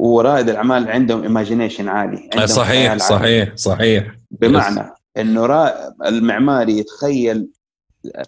ورائد الأعمال عندهم ايماجينيشن عالي عندهم صحيح صحيح عالي. صحيح بمعنى إنه را- المعماري يتخيل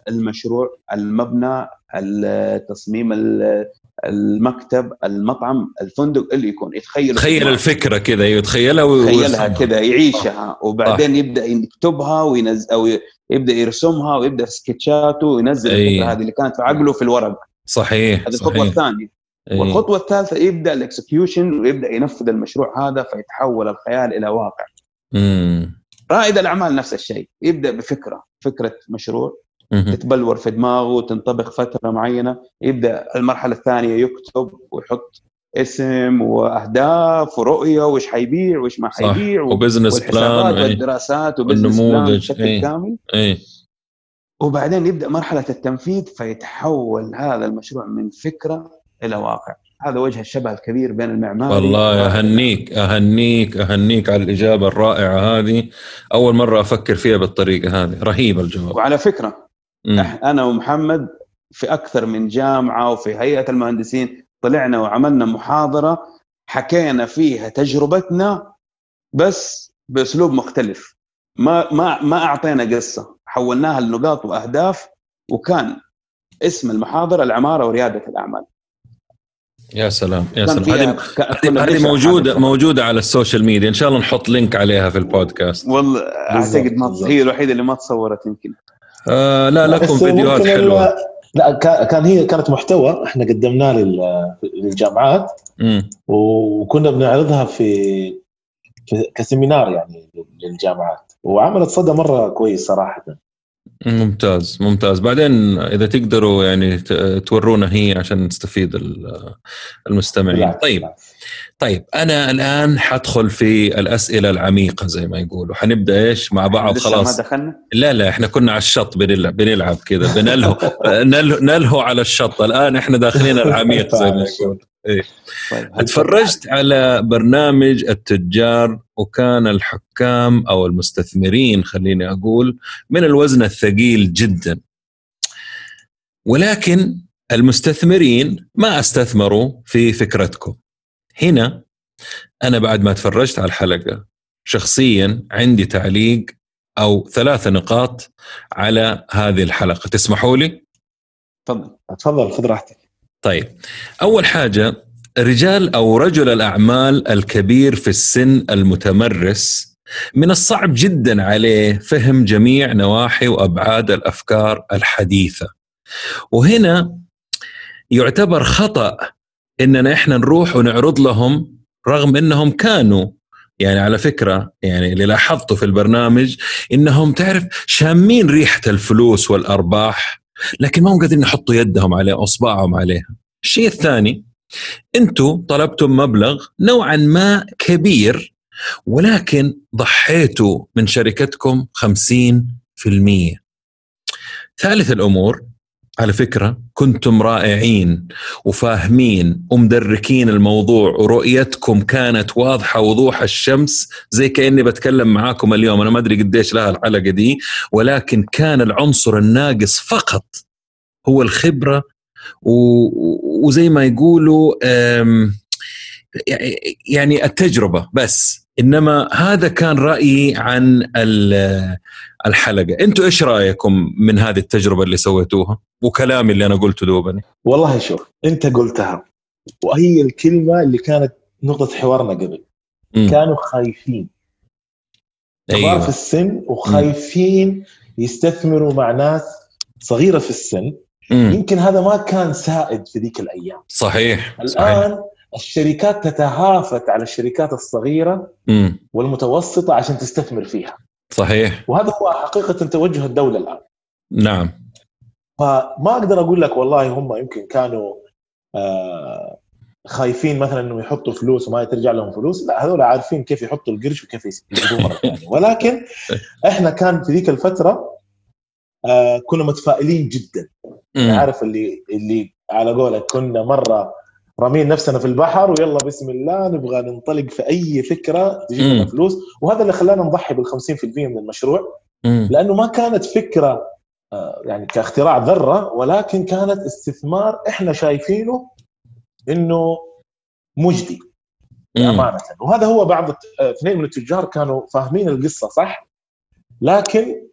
المشروع المبنى التصميم ال- المكتب المطعم الفندق اللي يكون يتخيل تخيل الفكرة كذا يتخيلها و- يتخيلها. كذا يعيشها وبعدين يبدأ يكتبها وينزل أو يبدأ يرسمها ويبدأ في سكتشاته وينزل أي. الفكرة هذه اللي كانت في عقله في الورق صحيح هذه الخطوة الثانية إيه. والخطوة الثالثة يبدأ ال execution ويبدأ ينفذ المشروع هذا فيتحول الخيال إلى واقع مم. رائد الأعمال نفس الشيء يبدأ بفكرة فكرة مشروع. تتبلور في دماغه وتنطبق فترة معينة يبدأ المرحلة الثانية يكتب ويحط اسم وأهداف ورؤية وش حيبيع وش ما. حيبيع و business plan إيه. والدراسات و business plan والنموذج، بشكل إيه. كامل إيه وبعدين يبدأ مرحلة التنفيذ فيتحول هذا المشروع من فكرة إلى واقع. هذا وجه الشبه الكبير بين المعماري والله. أهنيك أهنيك أهنيك على الإجابة الرائعة هذه. أول مرة أفكر فيها بالطريقة هذه. رهيب الجواب. وعلى فكرة. إح- أنا ومحمد في أكثر من جامعة وفي هيئة المهندسين طلعنا وعملنا محاضرة حكينا فيها تجربتنا بس بأسلوب مختلف. ما ما ما أعطينا قصة. حولناها لنقاط وأهداف وكان اسم المحاضرة العمارة وريادة الأعمال. يا سلام يا سلام. هذه موجوده. موجودة على ال social media. إن شاء الله نحط link عليها في البودكاست. والله أعتقد ما. هي الوحيدة اللي ما تصورت يمكن. آه لا لكم فيديوهات حلوة. لا كا- كان هي كانت محتوى. إحنا قدمناه لل- للجامعات. وكنا بنعرضها في, في كسيمينار يعني للجامعات. وعملت صدى مرة كويس صراحة. ممتاز ممتاز. بعدين إذا تقدروا يعني تورونا هي عشان نستفيد ال- المستمعين. بالعكس، طيب. بالعكس. طيب أنا الآن حدخل في الأسئلة العميقة زي ما يقولوا. حنبدأ إيش؟ مع بعض خلاص ما دخلنا؟ لا لا إحنا كنا على الشط بنلعب بنلعب كذا بنلهو نلهو, على الشط. الآن إحنا داخلين العميق زي ما يقول إيه. طيب اتفرجت على برنامج التجار وكان الحكام أو المستثمرين خليني أقول من الوزن الثقيل جدا. ولكن المستثمرين ما استثمروا في فكرتكم. هنا أنا بعد ما تفرجت على الحلقة شخصيا عندي تعليق أو ثلاثة نقاط على هذه الحلقة تسمحوا لي؟ تفضل تفضل خذ راحتك. طيب أول حاجة رجال أو رجل الأعمال الكبير في السن المتمرس من الصعب جدا عليه فهم جميع نواحي وأبعاد الأفكار الحديثة. وهنا يعتبر خطأ إننا إحنا نروح ونعرض لهم رغم إنهم كانوا يعني على فكرة يعني اللي لاحظته في البرنامج إنهم تعرف شامين ريحة الفلوس والأرباح لكن ما هم قادرين يحطوا يدهم عليه أصبعهم عليها. الشيء الثاني أنتم طلبتم مبلغ نوعا ما كبير ولكن ضحيتوا من شركتكم 50%. ثالث الأمور على فكرة كنتم رائعين وفاهمين ومدركين الموضوع ورؤيتكم كانت واضحة وضوح الشمس زي كأني بتكلم معاكم اليوم. أنا ما أدري قديش لها الحلقة دي ولكن كان العنصر الناقص فقط هو الخبرة. و- وزي ما يقولوا يعني التجربة بس. إنما هذا كان رأيي عن ال- الحلقة. أنتم إيش رأيكم من هذه التجربة اللي سويتوها؟ وكلامي اللي أنا قلته دوبني. والله شوف أنت قلتها وهي الكلمة اللي كانت نقطة حوارنا قبل. مم. كانوا خايفين. كبار في السن وخايفين يستثمروا مع ناس صغيرة في السن. مم. يمكن هذا ما كان سائد في ذيك الأيام. صحيح صحيح. الان الشركات تتهافت على الشركات الصغيرة مم. والمتوسطة عشان تستثمر فيها. صحيح. وهذا هو حقيقة توجه الدولة الآن. نعم. فما أقدر أقول لك والله هم يمكن كانوا آه خايفين مثلا انه يحطوا فلوس وما ترجع لهم فلوس. لا هذول عارفين كيف يحطوا القرش وكيف يجيبوه مرة ثانية. ولكن إحنا كان في ذيك الفترة آه كنا متفائلين جدا. عارف اللي اللي على قولك كنا مرة رامين نفسنا في البحر ويلا بسم الله نبغى ننطلق في أي فكرة تجيب لنا. فلوس وهذا اللي خلانا نضحي بال 50% من المشروع مم. لأنه ما كانت فكرة آه، يعني كاختراع ذرة ولكن كانت استثمار إحنا شايفينه إنه مجدي. امانه وهذا هو بعض الت- اثنين من التجار كانوا فاهمين القصة صح لكن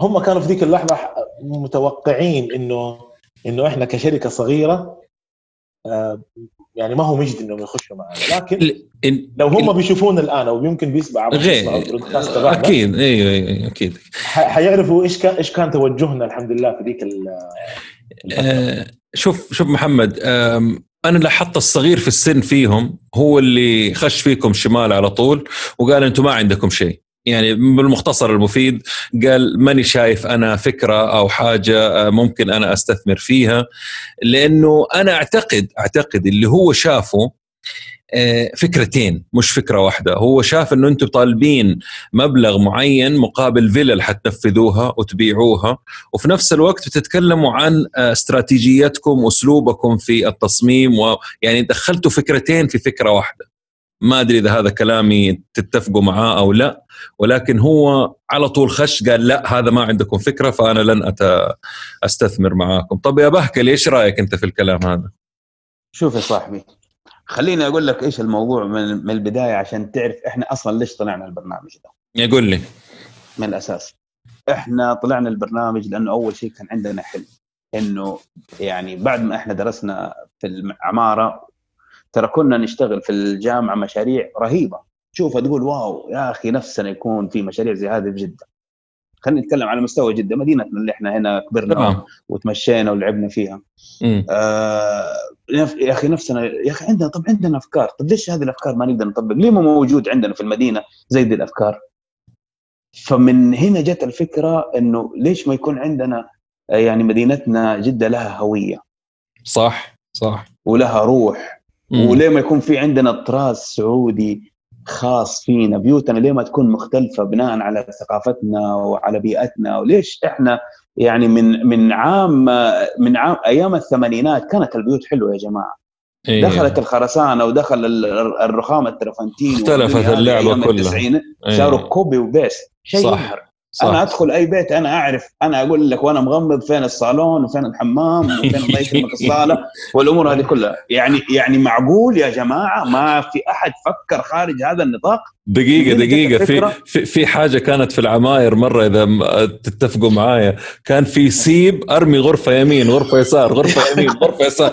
هم كانوا في ذيك اللحظة متوقعين إنه إنه إحنا كشركة صغيرة آه، يعني ما هو مجدي إنهم يخشوا معنا. لكن لو هم بيشوفونا الآن أو يمكن بيسمعوا غير أكيد أيوه أيوه أكيد. حيعرفوا إيش كان إيش كان توجهنا الحمد لله في ذيك ال- آه، شوف شوف محمد أنا لاحظت الصغير في السن فيهم هو اللي خش فيكم شمال على طول وقال أنتم ما عندكم شيء. يعني بالمختصر المفيد قال ماني شايف أنا فكرة أو حاجة آه، ممكن أنا أستثمر فيها لأنه أنا أعتقد أعتقد اللي هو شافه آه، فكرتين مش فكرة واحدة. هو شاف إنه أنتم طالبين مبلغ معين مقابل فيلل حتنفذوها وتبيعوها وفي نفس الوقت بتتكلموا عن آه، استراتيجيتكم أسلوبكم في التصميم ويعني دخلتوا فكرتين في فكرة واحدة. ما أدري إذا هذا كلامي تتفقوا معاه أو لا ولكن هو على طول خش قال لا هذا ما عندكم فكرة فأنا لن أت... أستثمر معاكم. طب يا بهكل إيش رأيك أنت في الكلام هذا؟ شوف يا صاحبي خليني أقول لك إيش الموضوع من, من البداية عشان تعرف إحنا أصلا ليش طلعنا البرنامج ده. يقول لي. من الأساس إحنا طلعنا البرنامج لأنه أول شيء كان عندنا حلم إنه يعني بعد ما إحنا درسنا في العمارة ترى كنا نشتغل في الجامعة مشاريع رهيبة. تشوفها تقول واو يا أخي نفسنا يكون في مشاريع زي هذه في جدة. خلينا نتكلم على مستوى جدة مدينتنا اللي إحنا هنا كبرنا تمام. وتمشينا ولعبنا فيها. مم. آه يا أخي نفسنا يا أخي عندنا طب عندنا أفكار. طب ليش هذه الأفكار ما نقدر نطبق؟ ليه ما موجود عندنا في المدينة زي دي الأفكار؟ فمن هنا جت الفكرة إنه ليش ما يكون عندنا آه، يعني مدينتنا جدة لها هوية. صح صح. ولها روح. وليه ما يكون في عندنا طراز سعودي خاص فينا بيوتنا ليه ما تكون مختلفة بناء على ثقافتنا وعلى بيئتنا وليش إحنا يعني من من عام من عام أيام الثمانينات كانت البيوت حلوة يا جماعة إيه. دخلت الخرسانة ودخل ال- الرخام الترافرتين اختلفت أيام كلها. إيه. صاروا copy و paste شيء صح. صح. أنا أدخل أي بيت أنا أعرف. أنا أقول لك وأنا مغمض فين الصالون وفين الحمام وفين الله يكرمك الصالة والأمور هذه كلها. يعني يعني معقول يا جماعة؟ ما في أحد فكر خارج هذا النطاق؟ جت دقيقة. في. في في حاجة كانت في العماير مرة إذا م- تتفقوا معايا. كان في سيب أرمي غرفة يمين غرفة يسار غرفة يمين غرفة يسار.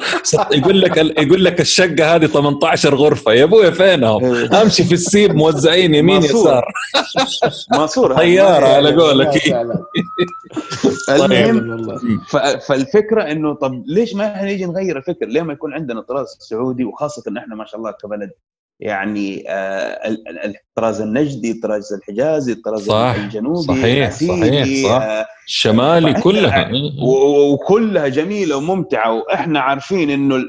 يقول لك يقول لك الشقة هذه 18 غرفة. يا أبويا فينهم؟ أمشي في السيب موزعين يمين ماسورة. يسار. ماسوره طيارة على قولك فعلاً. المهم فالفكرة إنه طب ليش ما إحنا نيجي نغير الفكر؟ ليه ما يكون عندنا طراز سعودي وخاصة إن إحنا ما شاء الله كبلد يعني آه ال- ال- الطراز النجدي، الطراز الحجازي، الطراز الجنوبي، صحيح، صحيح، صح. آه الشمالي كلها وكلها جميلة وممتعة وإحنا عارفين إنه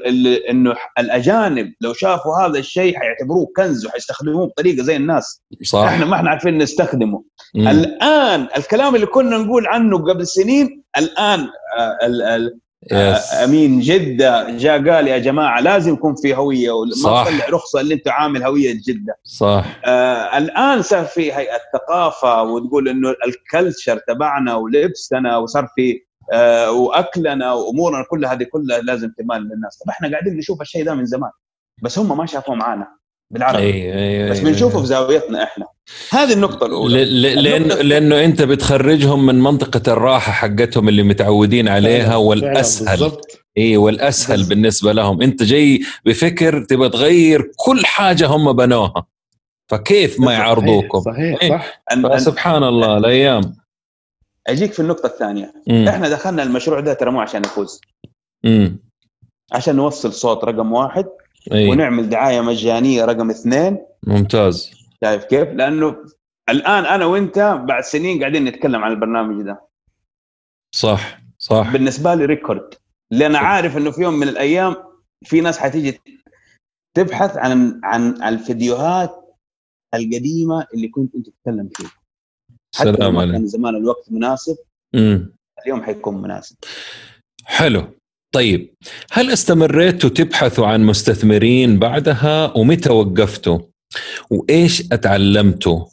إنه الأجانب لو شافوا هذا الشيء حيعتبروه كنز وحيستخدموه بطريقة زي الناس، صح إحنا ما إحنا عارفين نستخدمه. مم. الآن الكلام اللي كنا نقول عنه قبل سنين الآن يس. آه، أمين جدة جاء قال يا جماعة لازم يكون في هوية وما صح. تطلع رخصة اللي انت عامل هوية جده صح. آه الآن صار في هيئه ثقافه وتقول إنه الكلتشر تبعنا ولبسنا وصار في آه وأكلنا وأمورنا كلها هذه كلها لازم تمال للناس طب إحنا قاعدين نشوف الشيء ده من زمان بس هم ما شافوه معانا بالعربي. اي اي بس أي- بنشوفه في زاويتنا إحنا. هذه النقطة الأولى ل- ل- لأنه النقطة- لأنه أنت بتخرجهم من منطقة الراحة حقتهم اللي متعودين عليها. إي والأسهل بالضبط. بالنسبة لهم أنت جاي بفكر تبغى تغير كل حاجة هم بنوها فكيف ما. يعرضوكم صحيح إيه. صح فسبحان الله الأيام أجيك في النقطة الثانية مم. إحنا دخلنا المشروع ده ترى مو عشان نفوز مم. عشان نوصل صوت رقم واحد إي ونعمل دعاية مجانية رقم اثنين ممتاز شايف كيف؟ لأنه الآن أنا وأنت بعد سنين قاعدين نتكلم عن البرنامج ده. صح صح. بالنسبة لي ريكورد لأن عارف إنه في يوم من الأيام في ناس حتيجي تبحث عن عن الفيديوهات القديمة اللي كنت أنت تتكلم فيها. حتى سلام عليك كان زمان الوقت مناسب مم. اليوم حيكون مناسب. حلو. طيب هل استمريتوا تبحثوا عن مستثمرين بعدها ومتى وقفتوا؟ وإيش اتعلمتوا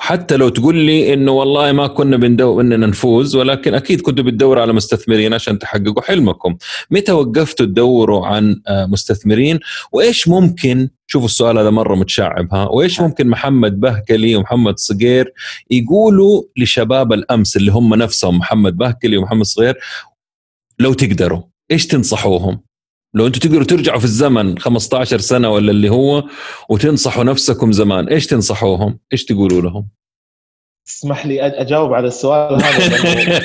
حتى لو تقول لي إنه والله ما كنا بندور إننا نفوز ولكن أكيد كنتوا بتدوروا على مستثمرين عشان تحققوا حلمكم. متى وقفتوا تدوروا عن آه، مستثمرين؟ وإيش ممكن شوفوا السؤال هذا مرة متشعب ها وإيش ممكن محمد بهكلي ومحمد صقير يقولوا لشباب الأمس اللي هم نفسهم محمد بهكلي ومحمد صغير لو تقدروا إيش تنصحوهم؟ لو أنتم تقدروا ترجعوا في الزمن 15 سنة ولا اللي هو وتنصحوا نفسكم زمان إيش تنصحوهم؟ إيش تقولوا لهم؟ اسمح لي أجاوب على السؤال هذا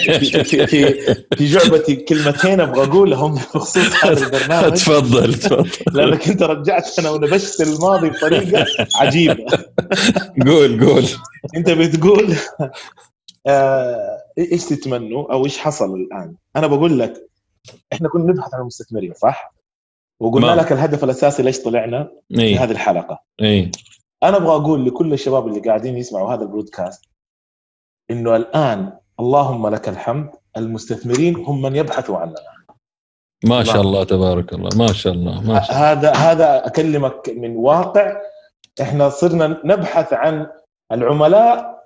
في في في, جعبتي كلمتين أبغى أقولهم بخصوص هذا البرنامج. تفضل تفضل. لأنك أنت رجعت أنا ونبشت الماضي بطريقة عجيبة. قول قول. أنت بتقول آه إيش تتمنوا أو إيش حصل الآن؟ أنا بقول لك إحنا كنا نبحث عن المستثمرين صح؟ وقلنا ما. لك الهدف الأساسي ليش طلعنا في اي هذه الحلقة. اي أنا أبغى أقول لكل الشباب اللي قاعدين يسمعوا هذا البودكاست إنه الآن اللهم لك الحمد المستثمرين هم من يبحثوا عننا. ما شاء. الله تبارك الله. ما شاء الله ما شاء الله. هذا هذا أكلمك من واقع. إحنا صرنا نبحث عن العملاء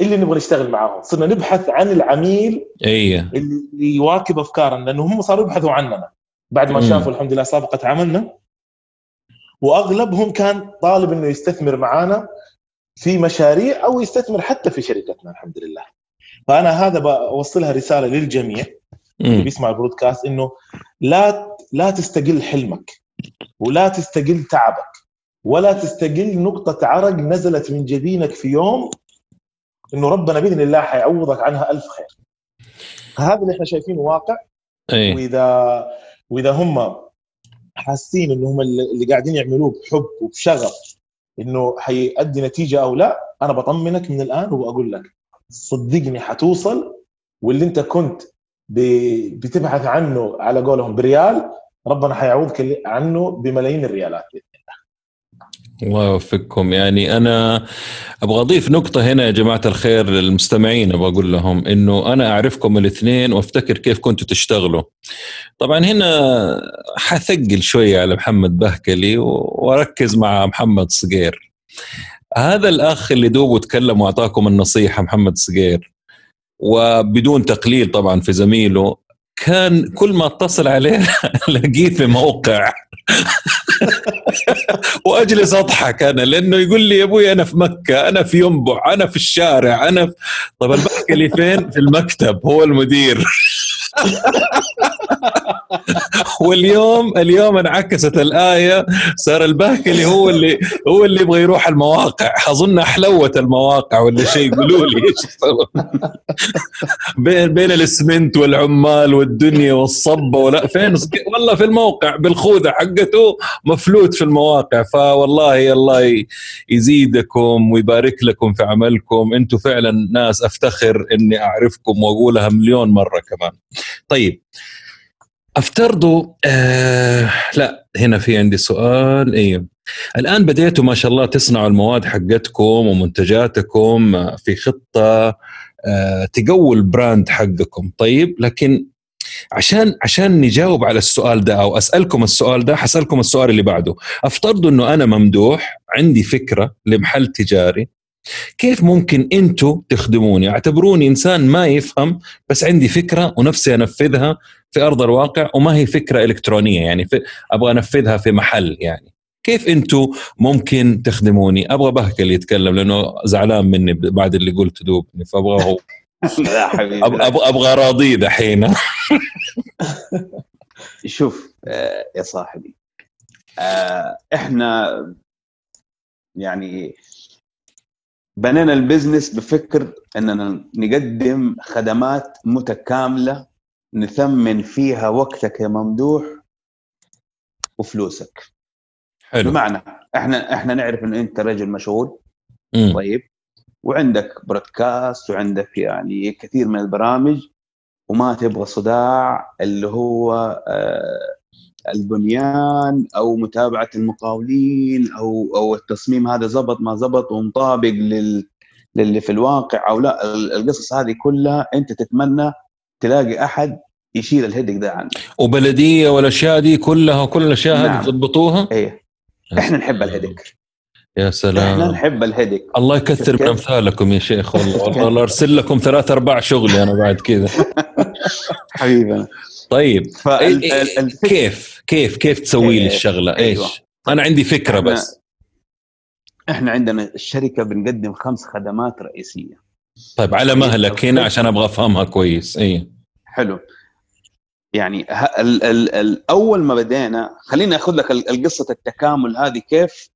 اللي نبغى نشتغل معاهم. صرنا نبحث عن العميل اي اللي يواكب أفكارنا لأنه هم صاروا يبحثوا عننا. بعد ما مم. شافوا الحمد لله سابقة عملنا وأغلبهم كان طالب إنه يستثمر معانا في مشاريع أو يستثمر حتى في شركتنا الحمد لله فأنا هذا بوصلها رسالة للجميع اللي. بيسمع البرودكاست إنه لا لا تستقل حلمك ولا تستقل تعبك ولا تستقل نقطة عرق نزلت من جبينك في يوم إنه ربنا بإذن الله حيعوضك عنها ألف خير. هذا اللي إحنا شايفينه واقع اي وإذا وإذا هم حاسين إنه هم اللي قاعدين يعملوه بحب وبشغف إنه حيؤدي نتيجة أو لا أنا بطمنك من الآن وبقول لك صدقني حتوصل واللي أنت كنت بتبحث عنه على قولهم بريال ربنا حيعوضك عنه بملايين الريالات. الله يوفقكم. يعني أنا أبغى أضيف نقطة هنا يا جماعة الخير للمستمعين أبغى أقول لهم إنه أنا أعرفكم الاثنين وأفتكر كيف كنتوا تشتغلوا. طبعا هنا حثقل شوية على محمد بهكلي وأركز مع محمد صقير هذا الأخ اللي دوبه تكلم وأعطاكم النصيحة محمد صقير وبدون تقليل طبعا في زميله كان كل ما اتصل عليه الاقيه في موقع. وأجلس أضحك أنا لأنه يقول لي يا أبوي أنا في مكة أنا في ينبع أنا في الشارع أنا في... طب البحكلي فين؟ في المكتب هو المدير. واليوم اليوم انعكست الآية صار البهكلي هو اللي هو اللي يبغى يروح المواقع. أظن أحلوت المواقع ولا شيء قولوا لي بين بين الاسمنت والعمال والدنيا والصبة ولا فين والله في الموقع بالخوذة حقته مفلوت في المواقع. فوالله الله يزيدكم ويبارك لكم في عملكم. أنتم فعلا ناس أفتخر إني أعرفكم وأقولها مليون مرة كمان. طيب. افترضوا آه لا هنا في عندي سؤال أيوه الآن بديتوا ما شاء الله تصنعوا المواد حقتكم ومنتجاتكم آه، في خطة آه تقوي البراند حقكم. طيب لكن عشان عشان نجاوب على السؤال ده أو أسألكم السؤال ده حسألكم السؤال اللي بعده. افترضوا إنه أنا ممدوح عندي فكرة لمحل تجاري كيف ممكن أنتم تخدموني؟ أعتبروني إنسان ما يفهم بس عندي فكرة ونفسي أنفذها في أرض الواقع وما هي فكرة إلكترونية يعني أبغى أنفذها في محل يعني. كيف أنتم ممكن تخدموني؟ أبغى بهكل يتكلم لأنه زعلان مني بعد اللي قلته دوبني فابغى هو. لا حبيبي. أبغى راضيه دحين. شوف آه، يا صاحبي آه، إحنا يعني بنينا ال business بفكر إننا نقدم خدمات متكاملة نثمن فيها وقتك يا ممدوح وفلوسك. حلو. بمعنى إحنا إحنا نعرف ان أنت رجل مشغول. مم. طيب. وعندك برودكاست وعندك يعني كثير من البرامج وما تبغى صداع اللي هو آه، البنيان أو متابعة المقاولين أو أو التصميم هذا زبط ما زبط ومطابق لل للي في الواقع أو لا. ال- القصص هذه كلها أنت تتمنى تلاقي أحد يشيل الهيدك ده عنك. وبلدية والاشياء دي كلها كل الأشياء هذه نعم. تضبطوها إيه. إحنا نحب الهيدك. يا إحنا سلام نحب الهيدك. الله يكثر؟ من امثالكم يا شيخ والله. والله ارسل لكم ثلاث أرباع شغلي أنا بعد كذا. حبيبنا طيب. فال- إيه- الفكرة- كيف؟ كيف؟ كيف تسوي لي إيه، الشغلة؟ أيوة. إيش؟ أنا عندي فكرة بس. إحنا عندنا الشركة بنقدم خمس خدمات رئيسية. طيب على طيب، مهلك هنا. عشان أبغى أفهمها كويس. اي حلو. يعني ال ال ال أول ما بدينا خليني أخذ لك ال- القصة التكامل هذه كيف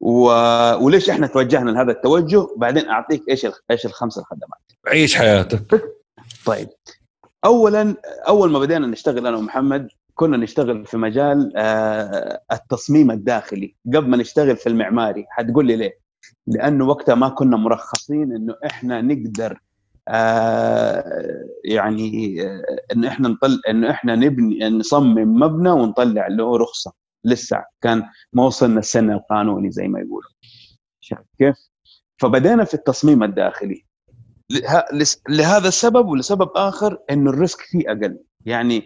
و... وليش إحنا توجهنا لهذا التوجه بعدين أعطيك إيش ال- إيش الخمس الخدمات. عيش حياتك. طيب. اولا أول ما بدينا نشتغل أنا ومحمد كنا نشتغل في مجال آه، التصميم الداخلي. قبل ما نشتغل في المعماري حتقول لي ليه؟ لأنه وقتها ما كنا مرخصين إنه إحنا نقدر آه، يعني انه إحنا نطل انه إحنا نبني نصمم مبنى ونطلع له رخصة. لسه كان ما وصلنا السن القانوني زي ما يقولوا. شايف كيف؟ فبدينا في التصميم الداخلي. لهذا السبب ولسبب آخر إنه ال risk فيه أقل. يعني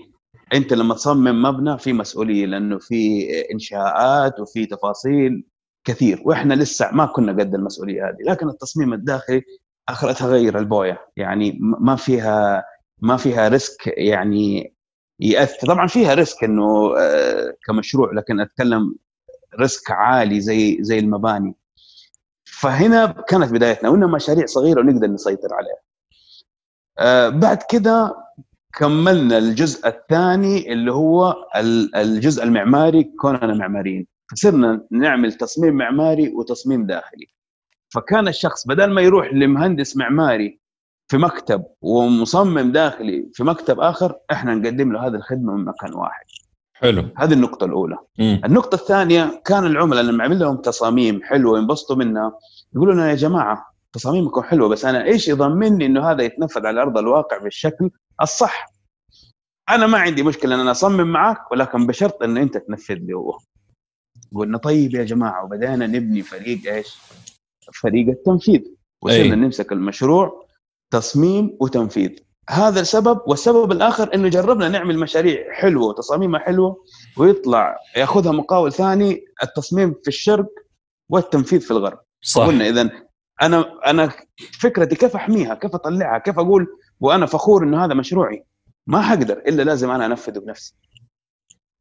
أنت لما تصمم مبنى في مسؤولية لأنه في إنشاءات وفي تفاصيل. كثير وإحنا لسه ما كنا قد المسؤولية هذه لكن التصميم الداخلي آخرتها غير البوية يعني ما فيها ما فيها risk يعني يأثر. طبعا فيها risk إنه آه، كمشروع لكن أتكلم risk عالي زي زي المباني. فهنا كانت بدايتنا وانها مشاريع صغيرة ونقدر نسيطر عليها. آه، بعد كده كملنا الجزء الثاني اللي هو ال- الجزء المعماري كوننا معماريين. فصرنا نعمل تصميم معماري وتصميم داخلي. فكان الشخص بدل ما يروح لمهندس معماري في مكتب ومصمم داخلي في مكتب آخر إحنا نقدم له هذه الخدمة من مكان واحد. حلو. هذه النقطة الأولى. مم. النقطة الثانية كان العملاء لما عمل لهم تصاميم حلوة ينبسطوا منها يقولوا لنا يا جماعة تصاميمكم حلوة بس أنا إيش يضمني إنه هذا يتنفذ على أرض الواقع بالشكل الصح؟ أنا ما عندي مشكلة إن أنا أصمم معك ولكن بشرط إن أنت تنفذ لي هو. قلنا طيب يا جماعة وبدأنا نبني فريق إيش؟ فريق التنفيذ. وصرنا. نمسك المشروع تصميم وتنفيذ. هذا السبب والسبب الآخر إنه جربنا نعمل مشاريع حلوة وتصاميمها حلوة ويطلع يأخذها مقاول ثاني التصميم في الشرق والتنفيذ في الغرب. صح. قلنا اذا أنا أنا فكرتي كيف أحميها كيف أطلعها كيف أقول وأنا فخور إنه هذا مشروعي. ما حقدر إلا لازم أنا أنفذه بنفسي.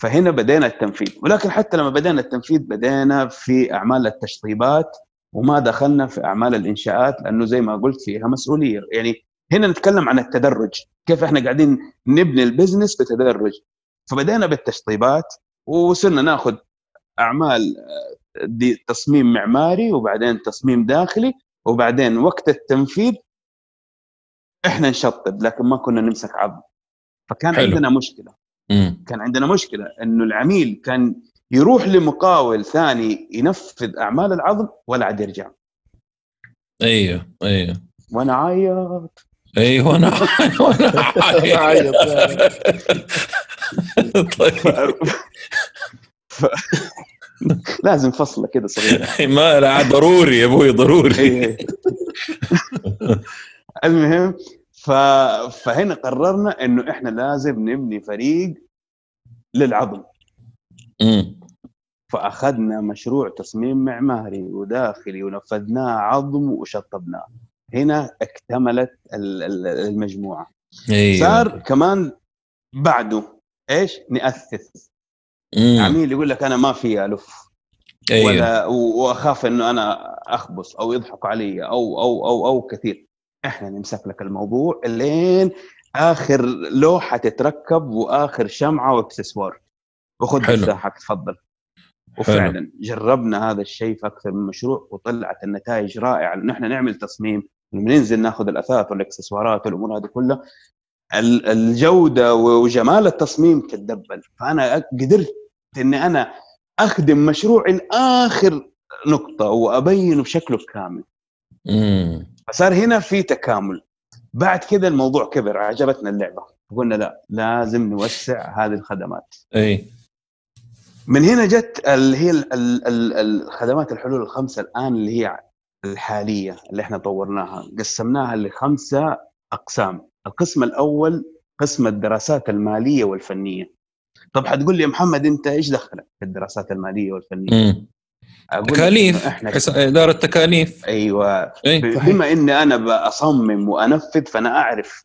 فهنا بدينا التنفيذ. ولكن حتى لما بدينا التنفيذ بدينا في أعمال التشطيبات وما دخلنا في أعمال الإنشاءات لأنه زي ما قلت فيها مسؤولية. يعني هنا نتكلم عن التدرج. كيف إحنا قاعدين نبني البزنس بتدرج. فبدينا بالتشطيبات وصرنا ناخذ أعمال آه، دي تصميم معماري وبعدين تصميم داخلي وبعدين وقت التنفيذ إحنا نشطب لكن ما كنا نمسك عظم. فكان حلو. عندنا مشكلة. مم. كان عندنا مشكلة إنه العميل كان يروح لمقاول ثاني ينفذ أعمال العظم ولا عاد يرجع أيوه أيوه وأنا عايط أيوه أنا وأنا عايط. طيب. لازم فصلة كده صغيرة ما لا ضروري يا أبوي ضروري إيه. المهم ف... فهنا قررنا إنه إحنا لازم نبني فريق للعظم. فأخذنا مشروع تصميم معماري وداخلي ونفذناه عظم وشطبناه. هنا اكتملت ال- ال- المجموعة. أيوه. صار كمان بعده إيش؟ نأسس. مم. عميل يقول لك أنا ما في ألف. أيوه. ولا وأخاف إنه أنا أخبص أو يضحكوا علي أو أو أو أو كثير. إحنا نمسك لك الموضوع لين آخر لوحة تتركب وآخر شمعة وإكسسوار. وخذ حلو. مفتاحك تفضل. وفعلا جربنا هذا الشيء في أكثر من مشروع وطلعت النتائج رائعة. لأنه إحنا نعمل تصميم لما ننزل ناخذ الأثاث والإكسسوارات والأمور هذه كلها. ال- الجودة وجمال التصميم تتدبل. فأنا قدرت إني أنا أخدم مشروعي لآخر نقطة وأبينه بشكله كامل. مم. فصار هنا في تكامل. بعد كذا الموضوع كبر عجبتنا اللعبة. قلنا لا لازم نوسع هذه الخدمات. إي. من هنا جت اللي هي ال- ال- ال- الخدمات الحلول الخمسة الآن اللي هي الحالية اللي إحنا طورناها. قسمناها لخمسة أقسام. القسم الأول قسم الدراسات المالية والفنية. طب حتقول لي يا محمد أنت إيش دخلك في الدراسات المالية والفنية؟ تكاليف إحنا. إدارة تكاليف. أيوه. اي صحيح. بما إني أنا بصمم وأنفذ فأنا أعرف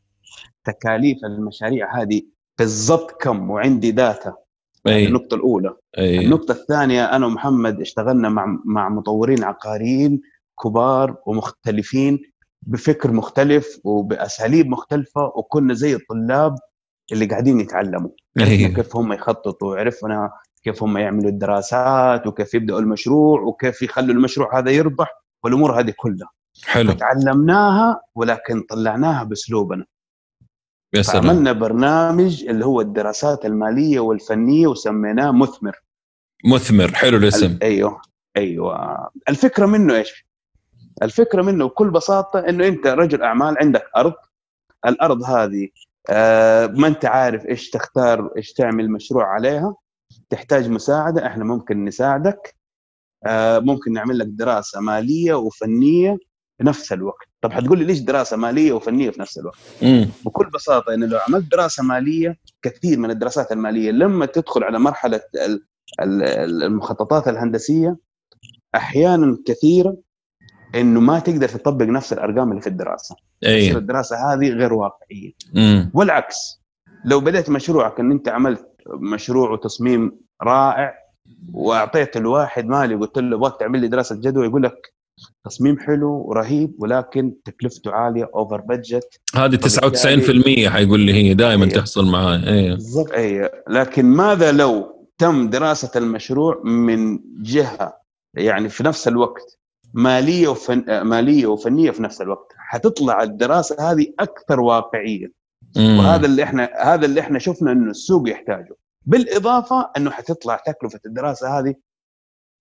تكاليف المشاريع هذه بالضبط كم وعندي data اي النقطة الأولى. اي النقطة الثانية أنا ومحمد اشتغلنا مع مع مطورين عقاريين كبار ومختلفين بفكر مختلف وبأساليب مختلفة وكنا زي الطلاب اللي قاعدين يتعلموا. عرفنا أيوه كيف هم يخططوا عرفنا كيف هم يعملوا الدراسات وكيف يبدأوا المشروع وكيف يخلوا المشروع هذا يربح والأمور هذه كلها. حلو. تعلمناها ولكن طلعناها بأسلوبنا. يا سلام. فعملنا برنامج اللي هو الدراسات المالية والفنية وسميناه مثمر. مثمر. حلو الاسم. ال- أيوه. أيوه. الفكرة منه إيش؟ الفكرة منه بكل بساطة إنه أنت رجل أعمال عندك أرض. الأرض هذه آه، ما أنت عارف إيش تختار إيش تعمل مشروع عليها. تحتاج مساعدة إحنا ممكن نساعدك. آه، ممكن نعمل لك دراسة مالية وفنية في نفس الوقت. طب حتقول لي ليش دراسة مالية وفنية في نفس الوقت؟ مم. بكل بساطة إنه لو عملت دراسة مالية كثير من الدراسات المالية لما تدخل على مرحلة ال- ال- المخططات الهندسية أحيانا كثيرة إنه ما تقدر تطبق نفس الأرقام اللي في الدراسة. أي. الدراسة هذه غير واقعية. مم. والعكس لو بدأت مشروعك إن أنت عملت مشروع وتصميم رائع. وأعطيت الواحد مالي قلت له أبغاك تعمل لي دراسة جدوى. يقول لك تصميم حلو ورهيب ولكن تكلفته عالية over budget هذه 99% حيقول لي هي دائما أيوه. تحصل معاي. أيوه بالضبط. اي لكن ماذا لو تم دراسة المشروع من جهة يعني في نفس الوقت مالية وفن مالية وفنية في نفس الوقت؟ حتطلع الدراسة هذه أكثر واقعية. مم. وهذا اللي إحنا هذا اللي إحنا شفنا إنه السوق يحتاجه بالإضافة إنه حتطلع تكلفة الدراسة هذه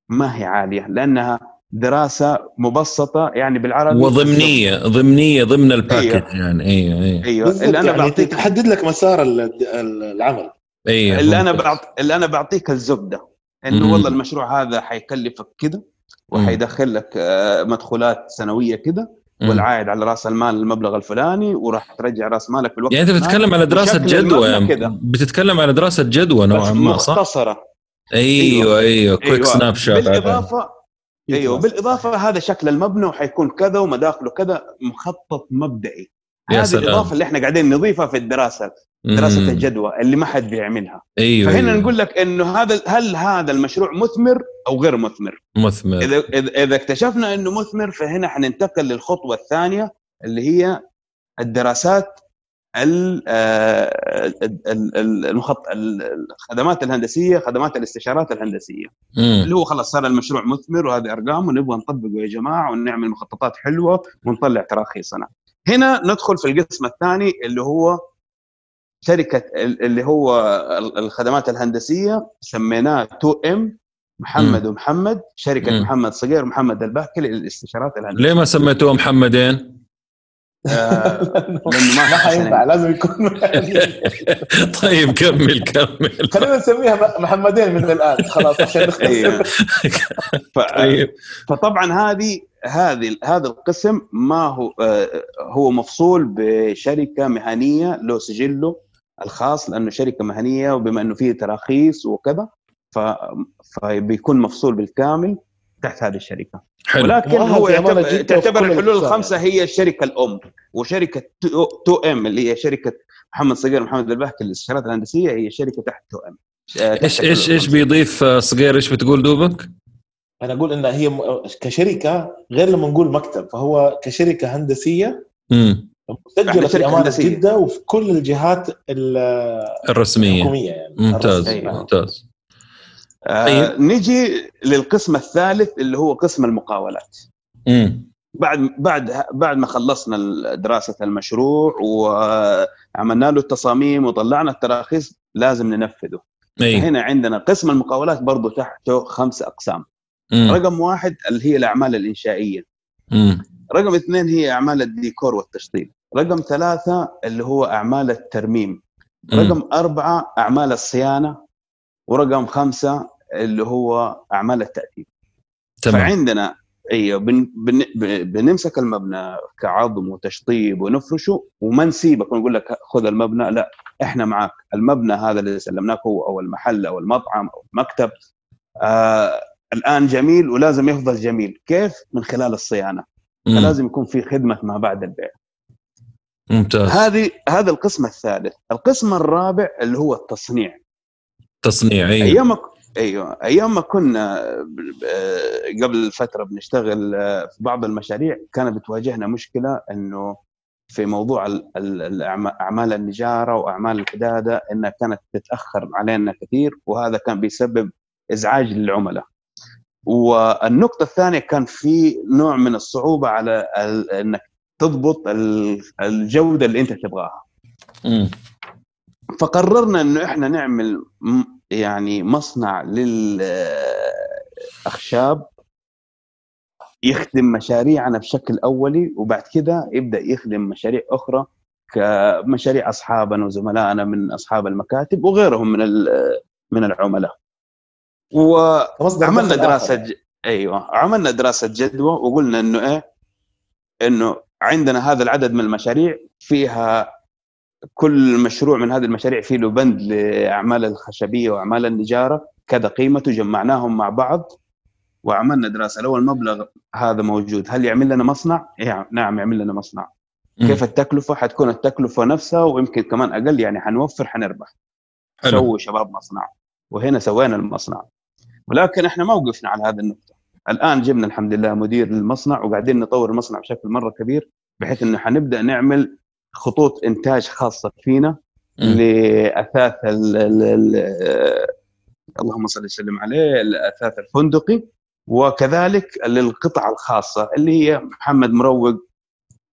ما هي عالية لأنها دراسة مبسطة يعني بالعربي وضمنية ضمنية ضمن ال package أيوه. يعني أيوه أيوه أيوه اللي أنا يعني بعطيك تحدد لك مسار ال- ال- العمل أيوه اللي أنا. بعط... اللي أنا بعطيك الزبدة إنه. والله المشروع هذا حيكلفك كذا وحيدخل لك آه، مدخولات سنوية كذا. والعائد على راس المال المبلغ الفلاني وراح ترجع راس مالك في الوقت يعني انت. بتتكلم على دراسة جدوى يعني. بتتكلم على دراسة جدوى نوعا ما صح؟ مختصرة أيوه أيوه quick أيوة. snapshot بالإضافة أيوه بالإضافة هذا شكل المبنى وحيكون كذا ومداخله كذا مخطط مبدئي يا هذه سلام. الإضافة اللي إحنا قاعدين نضيفها في الدراسة دراسة الجدوى اللي ما حد بيعملها أيوه فهنا أيوة. نقول لك إنه هذا هل هذا المشروع مثمر أو غير مثمر مثمر إذا إذا اكتشفنا إنه مثمر فهنا حننتقل للخطوة الثانية اللي هي الدراسات ال- آه، ال- ال- المخط... ال- الخدمات الهندسية خدمات الاستشارات الهندسية مم. اللي هو خلاص صار المشروع مثمر وهذه أرقام ونبغى نطبقه يا جماعة ونعمل مخططات حلوة ونطلع تراخيصنا. هنا ندخل في القسم الثاني اللي هو شركة ال- اللي هو ال- الخدمات الهندسية سميناه 2 ام محمد ومحمد شركة مم. محمد صقير ومحمد البهكلي للاستشارات الهندسية. ليه ما سميتوه محمدين؟ آه، لأنه ما حينفع لازم يكون طيب كمل كمل خلينا نسميها محمدين من الآن خلاص عشان نختصر. ف- طيب فطبعا هذه هذه هذا القسم ما هو آه، هو مفصول بشركة مهنية له سجله الخاص لأنه شركة مهنية وبما أنه فيه تراخيص وكذا ف فبيكون مفصول بالكامل تحت هذه الشركة. حلو. ولكن هو يعتبر, تعتبر الحلول الخمسة هي الشركة الأم وشركة 2 أم اللي هي شركة محمد صقير ومحمد البهكي للاستشارات الهندسية هي شركة تحت 2 أم. إيش إيش إيش بيضيف صقير إيش بتقول دوبك؟ أنا أقول إنها هي كشركة غير لما نقول مكتب فهو كشركة هندسية امم مسجله إحنا في امانه. جدة وفي كل الجهات ال- الرسمية الحكومية يعني ممتاز الرسمية. ممتاز آه طيب. نجي للقسم الثالث اللي هو قسم المقاولات امم بعد بعد بعد ما خلصنا دراسة المشروع وعملنا له التصاميم وطلعنا التراخيص لازم ننفذه أي هنا عندنا قسم المقاولات برضو تحته خمس أقسام مم. رقم واحد اللي هي الأعمال الإنشائية مم. رقم اثنين هي أعمال الديكور والتشطيب. رقم ثلاثة اللي هو أعمال الترميم. رقم أربعة أعمال الصيانة. ورقم خمسة اللي هو أعمال التأثير. تمام. فعندنا أيوه بن بن بنمسك المبنى كعظم وتشطيب ونفرشه وما نسيبك ونقول لك خذ المبنى. لا إحنا معك المبنى هذا اللي سلمناك هو أو المحل أو المطعم أو المكتب. آه الآن جميل ولازم يفضل جميل. كيف؟ من خلال الصيانة. فلازم يكون في خدمة ما بعد البيع. ممتاز. هذه هذا القسم الثالث. القسم الرابع اللي هو التصنيع. تصنيع أيوه. أيام أيوه. أيام ما كنا آه، قبل فترة بنشتغل آه، في بعض المشاريع كانت بتواجهنا مشكلة إنه في موضوع ال- ال- الأعما- أعمال النجارة وأعمال الحداده إنها كانت تتأخر علينا كثير وهذا كان بيسبب إزعاج للعملاء. والنقطة الثانية كان في نوع من الصعوبة على إنك تضبط ال- الجودة اللي أنت تبغاها. مم. فقررنا إنه إحنا نعمل م- يعني مصنع للأخشاب يخدم مشاريعنا بشكل أولي وبعد كده يبدأ يخدم مشاريع أخرى كمشاريع أصحابنا وزملائنا من أصحاب المكاتب وغيرهم من من العملاء. وعملنا دراسة. ج... أيوه عملنا دراسة جدوى وقلنا إنه إيه إنه عندنا هذا العدد من المشاريع فيها كل مشروع من هذه المشاريع فيه له بند لأعمال الخشبية وأعمال النجارة كذا قيمته جمعناهم مع بعض وعملنا دراسة لو المبلغ هذا موجود هل يعمل لنا مصنع؟ إيه نعم يعمل لنا مصنع. كيف التكلفة؟ حتكون التكلفة نفسها ويمكن كمان أقل يعني حنوفر حنربح حلو سووا شباب مصنع وهنا سوينا المصنع ولكن إحنا ما وقفنا على هذه النقطة. الآن جبنا الحمد لله مدير للمصنع وقاعدين نطور المصنع بشكل مرة كبير بحيث إنه حنبدأ نعمل خطوط إنتاج خاصة فينا. لأثاث ال ال ال اللهم صل وسلم عليه الاثاث الفندقي وكذلك للقطع الخاصة اللي هي محمد مروق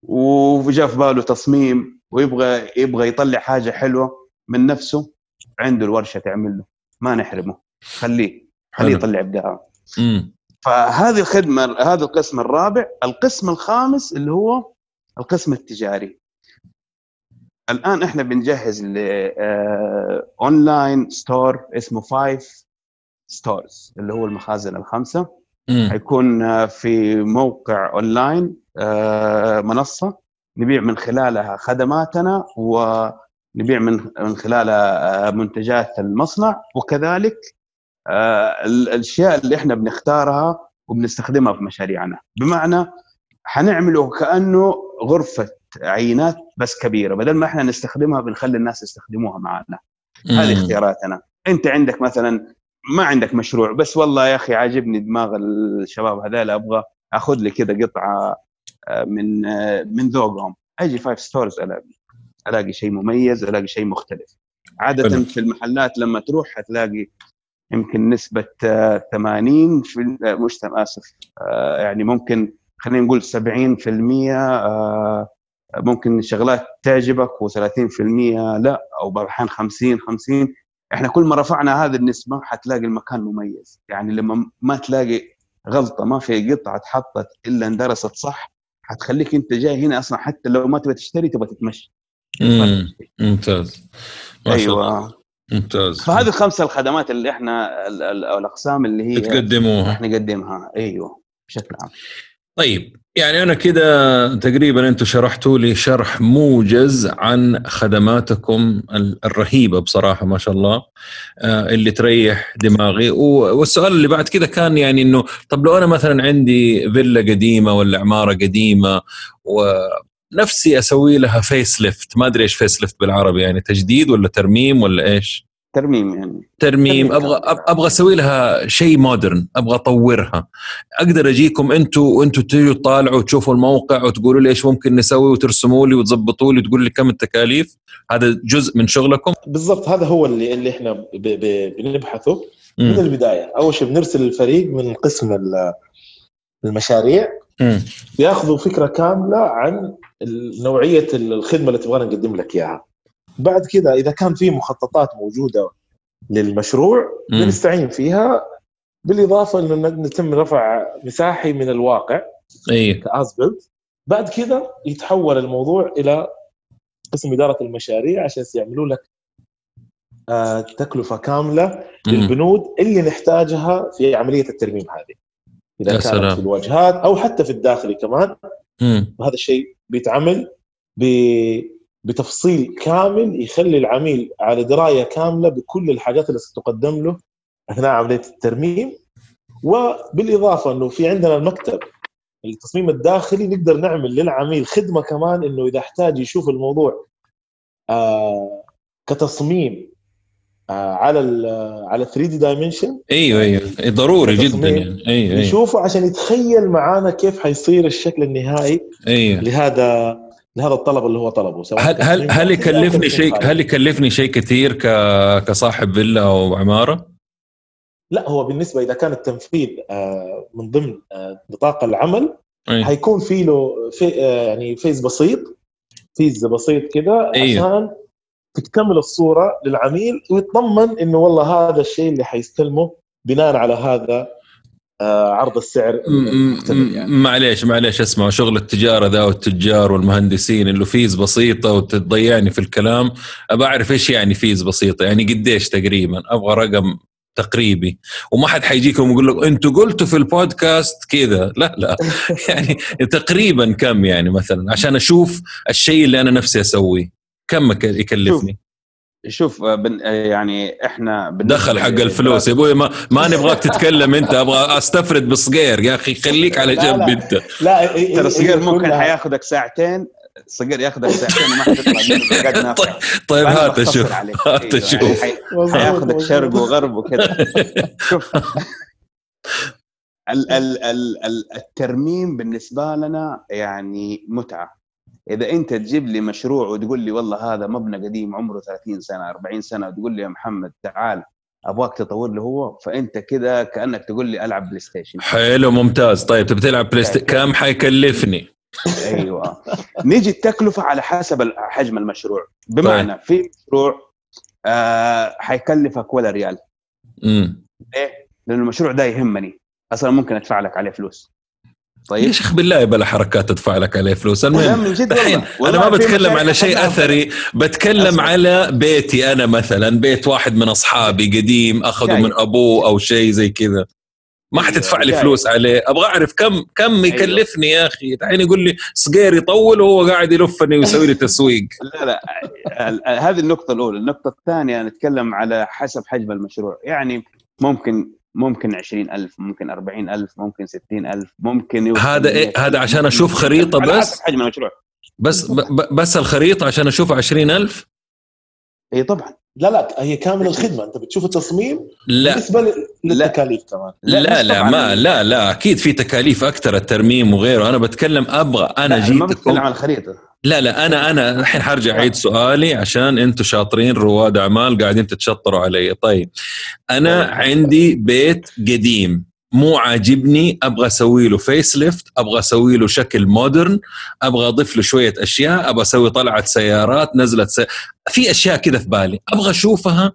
وجاء في باله تصميم ويبغى يبغى يطلع حاجة حلوة من نفسه عنده الورشة تعمل له. ما نحرمه. خليه. خليه. يطلع ابداعه. فهذه الخدمة هذا القسم الرابع القسم الخامس اللي هو القسم التجاري الآن إحنا بنجهز ل online store اسمه Five Stores اللي هو المخازن الخمسة مم. حيكون آه، في موقع اونلاين آه، منصة نبيع من خلالها خدماتنا ونبيع من من خلالها آه، منتجات المصنع وكذلك آه، الأشياء اللي إحنا بنختارها وبنستخدمها في مشاريعنا. بمعنى حنعمله كأنه غرفة عينات بس كبيرة. بدل ما إحنا نستخدمها بنخلي الناس يستخدموها معنا. هذه. اختياراتنا. أنت عندك مثلا ما عندك مشروع بس والله يا أخي عاجبني دماغ الشباب هذول أبغى أخذ لي كذا قطعة آه، من آه، من ذوقهم. أجي Five Stores ألاقي ألاقي شيء مميز ألاقي شيء مختلف. عادة. في المحلات لما تروح حتلاقي يمكن نسبة آه، 80 في آه، مش آسف آه، يعني ممكن خلينا نقول 70% آه، ممكن شغلات تعجبك و30% لا أو بعض الاحيان 50 50 إحنا كل ما رفعنا هذه النسبة حتلاقي المكان مميز. يعني لما ما تلاقي غلطة ما في قطعة اتحطت إلا اندرست صح حتخليك أنت جاي هنا أصلا حتى لو ما تبغى تشتري تبغى تتمشى. مم. ممتاز. ما شاء الله. أيوه. ممتاز. فهذه الخمسه الخدمات اللي إحنا ال- ال- أو الأقسام اللي هي تقدموها راح نقدمها. أيوه بشكل عام. طيب يعني أنا كده تقريبا أنتم شرحتوا لي شرح موجز عن خدماتكم ال- الرهيبة بصراحة ما شاء الله آه، اللي تريح دماغي. و- والسؤال اللي بعد كده كان يعني إنه طب لو أنا مثلا عندي فيلا قديمة ولا عمارة قديمة ونفسي أسوي لها face lift ما أدري إيش face lift بالعربي يعني تجديد ولا ترميم ولا إيش؟ ترميم يعني ترميم ترميم. أبغى أبغى أسوي لها شيء modern أبغى أطورها أقدر أجيكم أنتم وأنتم تيجوا تطالعوا وتشوفوا الموقع وتقولوا لي إيش ممكن نسوي وترسموا لي وتظبطوا لي وتقولوا لي كم التكاليف هذا جزء من شغلكم بالضبط هذا هو اللي اللي إحنا ب- ب- بنبحثه من مم. البداية أول شيء بنرسل الفريق من قسم ال- المشاريع مم. بياخذوا فكرة كاملة عن نوعية الخدمة اللي تبغانا نقدم لك إياها بعد كذا إذا كان في مخططات موجودة للمشروع. بنستعين فيها بالإضافة إنه نتم رفع مساحي من الواقع إي بعد كذا يتحول الموضوع إلى قسم إدارة المشاريع عشان يعملوا لك آه، تكلفة كاملة. للبنود اللي نحتاجها في عملية الترميم هذه إذا كانت سلام. في الواجهات أو حتى في الداخلي كمان. وهذا الشيء بيتعمل بتفصيل كامل يخلي العميل على دراية كاملة بكل الحاجات اللي ستقدم له أثناء عملية الترميم. وبالإضافة إنه في عندنا المكتب التصميم الداخلي نقدر نعمل للعميل خدمة كمان إنه إذا احتاج يشوف الموضوع آه كتصميم على ال على 3D dimension أيوه أيوه ضروري جدا يعني أيوه أيوه يشوفه عشان يتخيل معانا كيف حيصير الشكل النهائي أيوه لهذا لهذا الطلب اللي هو طلبه سواء هل هل هل يكلفني شيء. هل يكلفني شيء كثير ك كصاحب فيلا أو عمارة؟ لا هو بالنسبة إذا كان التنفيذ آه، من ضمن آه، نطاق العمل أي. حيكون في له في آه، يعني fees بسيط fees بسيط كده أيوه. عشان تكتمل الصورة للعميل ويطمن إنه والله هذا الشيء اللي حيستلمه بناء على هذا آه، عرض السعر يعني. معليش معليش اسمع شغل التجارة ذا والتجار والمهندسين اللي fees بسيطة وتضيعني في الكلام. أبى أعرف إيش يعني fees بسيطة؟ يعني قديش تقريبا؟ أبغى رقم تقريبي. وما حد حيجيكم ويقول لك أنتوا قلتوا في البودكاست كذا. لا لا. يعني تقريبا كم يعني مثلا؟ عشان أشوف الشيء اللي أنا نفسي أسويه. كم يك- يكلفني؟ شوف بن- يعني إحنا دخل حق الفلوس. يا أبوي ما, ما نبغاك تتكلم أنت أبغى أستفرد بصغير. يا أخي خليك على جنب. أنت. لا ترى الصغير إيه ممكن حياخذك ساعتين. الصغير ياخذك ساعتين وما حتطلع طيب فأنا هات أشوف. هات أيوة، أشوف يعني مظبوط، حياخذك. شرق وغرب وكذا شوف. ال ال ال ال الترميم بالنسبة لنا يعني متعة. إذا أنت تجيب لي مشروع وتقول لي والله هذا مبنى قديم عمره 30 سنة 40 سنة وتقول لي يا محمد تعال أبغاك تطور له هو فأنت كده كأنك تقول لي ألعب بلاي ستيشن حلو ممتاز. طيب تبي تلعب PlayStation كم حيكلفني؟ أيوه. نيجي التكلفة على حسب حجم المشروع. بمعنى في مشروع آه حيكلفك ولا ريال؟ امم ليه؟ لأن المشروع ده يهمني. أصلا ممكن أدفع لك عليه فلوس. طيب. يا شيخ بالله بلا حركات تدفع لك عليه فلوس. المهم الحين أنا ما بتكلم على شيء أثري بتكلم أسمع. على بيتي أنا مثلا بيت واحد من أصحابي قديم أخذه. من أبوه أو شيء زي كذا. ما حتدفع لي جاي. فلوس عليه. أبغى أعرف كم كم أيوة. يكلفني يا أخي؟ الحين يقول لي صغير يطول وهو قاعد يلفني ويسوي لي تسويق. لا لا. هذه النقطة الأولى، النقطة الثانية نتكلم على حسب حجم المشروع، يعني ممكن ممكن 20000 ممكن 40000 ممكن 60000 ممكن يوصل هذا إيه؟ 100,000. هذا عشان أشوف خريطة بس؟ حجم المشروع بس بس الخريطة عشان أشوف 20000 اي طبعا. لا لا هي كامل الخدمة. أنت بتشوف التصميم لا. بالنسبة للتكاليف كمان لا لا، لا, ما لا لا أكيد في تكاليف أكثر الترميم وغيره. أنا بتكلم أبغى أنا لا، ما بتكلم عن الخريطة. لا لا أنا أنا الحين حرجع أعيد سؤالي عشان أنتم شاطرين رواد أعمال قاعدين تتشطروا علي. طيب أنا عندي بيت قديم مو عاجبني أبغى أسوي له face lift أبغى أسوي له شكل modern أبغى أضيف له شوية أشياء أبغى أسوي طلعة سيارات نزلت سي... في أشياء كذا في بالي أبغى أشوفها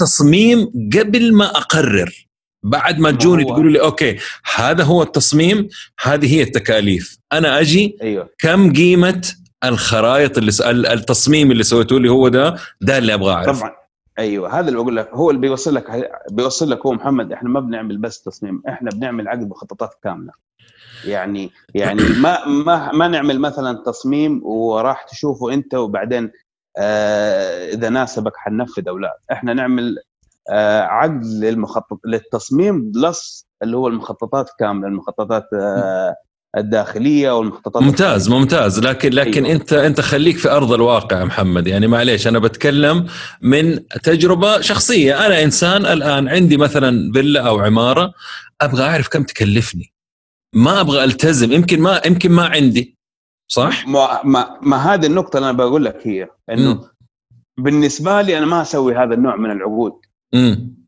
تصميم قبل ما أقرر. بعد ما تجوني تقولوا لي okay هذا هو التصميم هذه هي التكاليف. أنا أجي أيوه. كم قيمة الخرائط اللي س... ال- التصميم اللي سويته لي هو ده ده اللي أبغى اعرف طبعا. أيوه هذا اللي بقول لك هو اللي بيوصل لك بيوصل لك هو محمد إحنا ما بنعمل بس تصميم إحنا بنعمل عقد مخططات كاملة. يعني يعني ما ما ما نعمل مثلا تصميم وراح تشوفه أنت وبعدين آه إذا ناسبك حننفذ أو لا. إحنا نعمل عقد للمخطط للتصميم بلس اللي هو المخططات كاملة المخططات آه الداخلية والمخططات ممتاز ممتاز. لكن لكن أيوة. انت أنت خليك في أرض الواقع محمد. يعني معليش أنا بتكلم من تجربة شخصية. أنا إنسان الآن عندي مثلا فيلا أو عمارة أبغى أعرف كم تكلفني. ما أبغى ألتزم. يمكن ما يمكن ما عندي. صح؟ ما, ما, ما هذه النقطة اللي أنا بقول لك هي إنه. بالنسبة لي أنا ما أسوي هذا النوع من العقود. امم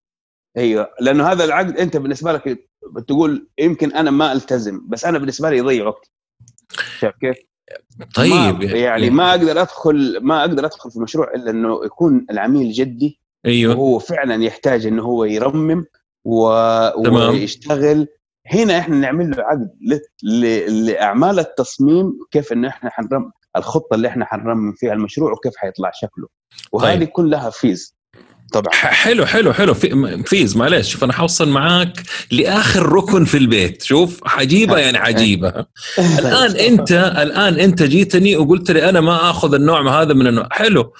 أيوه. لأنه هذا العقد أنت بالنسبة لك تقول يمكن أنا ما ألتزم بس أنا بالنسبة لي يضيع وقتي. شايف كيف؟ طيب. ما يعني ما أقدر أدخل ما أقدر أدخل في مشروع إلا إنه يكون العميل جدي أيوه. وهو فعلا يحتاج إنه هو يرمم و... تمام. ويشتغل. هنا إحنا نعمل له عقد ل... ل... لأعمال التصميم كيف إنه إحنا حنرم الخطة اللي إحنا حنرمم فيها المشروع وكيف حيطلع شكله. وهذه طيب. كلها fees طبعا. حلو حلو حلو. في fees معلش شوف أنا حوصل معاك لآخر ركن في البيت. شوف حجيبه يعني حجيبه الآن أنت الآن أنت جيتني وقلت لي أنا ما آخذ النوع هذا من النوع. حلو.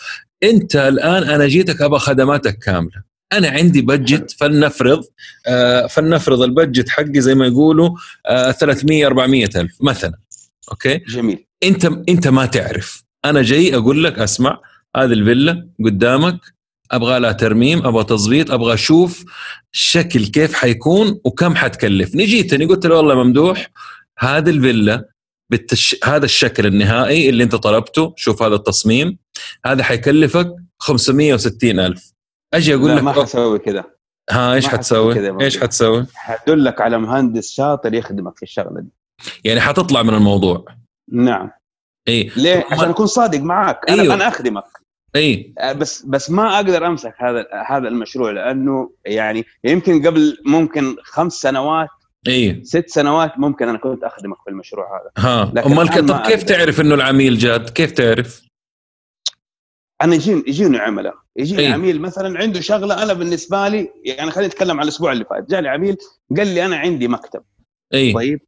أنت الآن أنا جيتك أبغى خدماتك كاملة. أنا عندي budget فلنفرض آه فلنفرض ال budget حقي زي ما يقولوا آه 300 400 ألف مثلا. okay؟ جميل. أنت أنت ما تعرف. أنا جاي أقول لك أسمع هذه الفيلا قدامك. أبغى لها ترميم أبغى تظبيط أبغى أشوف الشكل كيف حيكون وكم حتكلفني جيتني قلت له والله ممدوح هذه الفيلا بالتش... هذا الشكل النهائي اللي أنت طلبته شوف هذا التصميم هذا حيكلفك 560 ألف. أجي أقول لك ما حسوي كذا. ها إيش حتسوي. إيش حتسوي؟ حدلك على مهندس شاطر يخدمك في الشغلة دي. يعني حتطلع من الموضوع. نعم. اي ليه؟ عشان أكون صادق معاك. أنا أيوه. أنا أخدمك. إي. بس بس ما أقدر أمسك هذا هذا المشروع لأنه يعني يمكن قبل ممكن خمس سنوات إي. ست سنوات ممكن أنا كنت أخدمك في المشروع هذا. ها. أمال طب كيف أقدر. تعرف إنه العميل جاد كيف تعرف؟ أنا يجيني يجيني عملاء. يجيني أي. عميل مثلا عنده شغلة أنا بالنسبة لي يعني خلينا نتكلم على الأسبوع اللي فات. جاني عميل قال لي أنا عندي مكتب. إي. طيب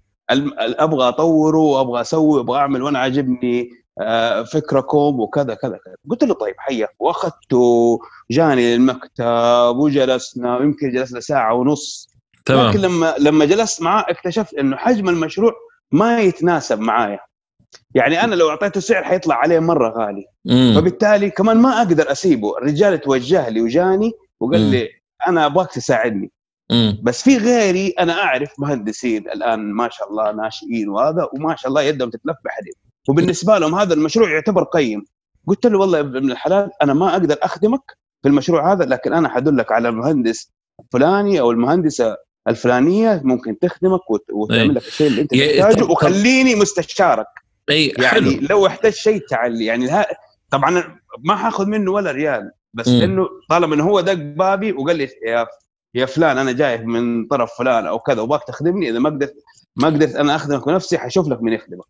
أبغى أطوره وابغى أسوي وابغى أعمل وأنا عاجبني آه، فكرتكم وكذا كذا كذا. قلت له طيب حياك واخذته جاني المكتب وجلسنا يمكن جلسنا ساعة ونص. لكن تمام لما لما جلست معاه اكتشفت إنه حجم المشروع ما يتناسب معايا. يعني أنا لو أعطيته سعر حيطلع عليه مرة غالي. مم. فبالتالي كمان ما أقدر أسيبه. الرجال توجه لي وجاني وقال مم. لي أنا أبغاك تساعدني. مم. بس في غيري أنا أعرف مهندسين الآن ما شاء الله ناشئين وهذا وما شاء الله يدهم تتلف بحديد. وبالنسبة لهم هذا المشروع يعتبر قيم. قلت له والله يا ابن الحلال أنا ما أقدر أخدمك في المشروع هذا لكن أنا حدلك على المهندس الفلاني أو المهندسة الفلانية ممكن تخدمك وت- وتعمل لك الشيء اللي أنت تحتاجه وخليني مستشارك. اي يعني حلو لو احتاج شيء تعال يعني ها طبعا ما حاخذ منه ولا ريال بس مم. إنه طالما إنه هو دق بابي وقال لي يا يا فلان أنا جاي من طرف فلان أو كذا وباك تخدمني إذا ما قدرت ما قدرت أنا أخدمك بنفسي حشوف لك من يخدمك.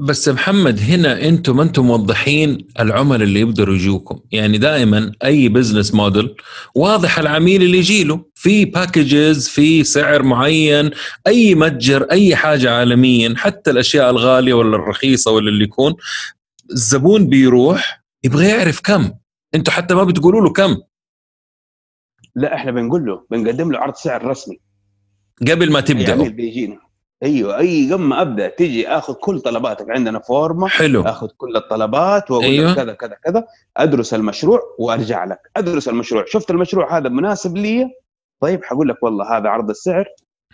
بس محمد هنا أنتم ما أنتم موضحين العملاء اللي يقدروا يجوكم يعني دائما أي business model واضح العميل اللي يجي له في packages في سعر معين أي متجر أي حاجة عالميا حتى الأشياء الغالية ولا الرخيصة ولا اللي يكون. الزبون بيروح يبغى يعرف كم. أنتم حتى ما بتقولوا له كم. لا إحنا بنقول له بنقدم له عرض سعر رسمي. قبل ما اي تبدأوا. عميل بيجينا. أيوه أي قبل ما أبدأ تجي آخذ كل طلباتك. عندنا فورمة حلو. آخذ كل الطلبات وأقول. لك كذا كذا كذا أدرس المشروع وأرجع لك. أدرس المشروع. شفت المشروع هذا مناسب لي؟ طيب حقول لك والله هذا عرض السعر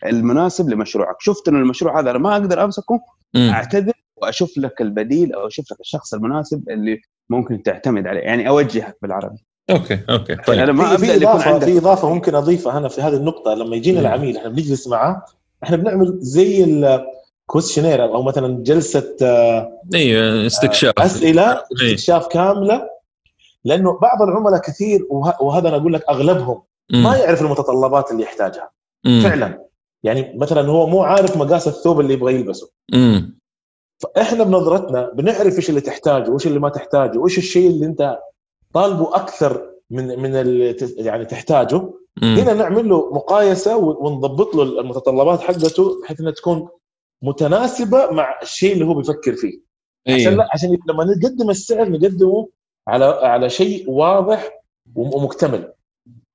المناسب لمشروعك. شفت انه المشروع هذا أنا ما أقدر أمسكه؟ مم. أعتذر وأشوف لك البديل أو أشوف لك الشخص المناسب اللي ممكن تعتمد عليه. يعني أوجهك بالعربي. okay okay طيب. أنا ما في, إضافة في إضافة ممكن أضيفها هنا في هذه النقطة لما يجينا مم. العميل إحنا بنجلس معاه إحنا بنعمل زي ال questionnaire أو مثلا جلسة آه، أيوه استكشاف أسئلة إيه. استكشاف كاملة لأنه بعض العملاء كثير وه- وهذا أنا أقول لك أغلبهم. ما يعرف المتطلبات اللي يحتاجها. فعلا يعني مثلا هو مو عارف مقاس الثوب اللي يبغى يلبسه. فإحنا بنظرتنا بنعرف إيش اللي تحتاجه وإيش اللي ما تحتاجه وإيش الشيء اللي أنت طالبه أكثر من من اللي يعني تحتاجه. هنا نعمل له مقايسة ونضبط له المتطلبات حقته بحيث إنها تكون متناسبة مع الشيء اللي هو بيفكر فيه. عشان أيوه. لا عشان لما نقدم السعر نقدمه على على شيء واضح ومكتمل.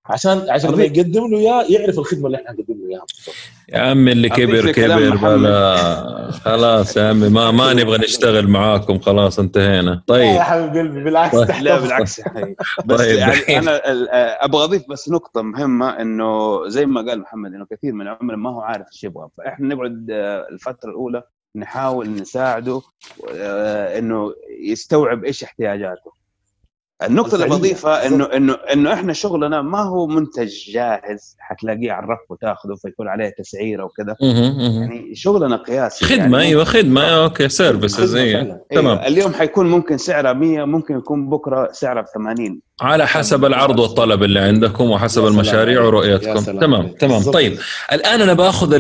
عشان عشان لما يقدم له إياه يعرف الخدمة اللي إحنا نقدم له إياها بالضبط. يا عمي اللي كبر كبر. بلا خلاص يا عمي ما ما نبغى نشتغل معاكم خلاص انتهينا يا طيب حبيب قلبي بالعكس طيب. لا. بالعكس يا حبيبي بس طيب، يعني. أنا ال- أبغى أضيف بس نقطة مهمة إنه زي ما قال محمد إنه كثير من العملاء ما هو عارف إيش يبغى فإحنا نقعد آه، الفترة الأولى نحاول نساعده آه، إنه يستوعب إيش احتياجاته النقطة اللي. بضيفها انه انه إنه إحنا شغلنا ما هو منتج جاهز حتلاقيه على الرف وتاخذه فيكون عليه تسعير أو كذا مهم، مهم. يعني شغلنا قياسي خدمة يعني أيوه خدمة okay services خدمة أيوه. تمام. أيوة. اليوم حيكون ممكن سعرها 100 ممكن يكون بكرة سعرها ب 80 على حسب العرض والطلب اللي عندكم وحسب المشاريع. ورؤيتكم تمام. تمام. طيب الآن أنا باخذ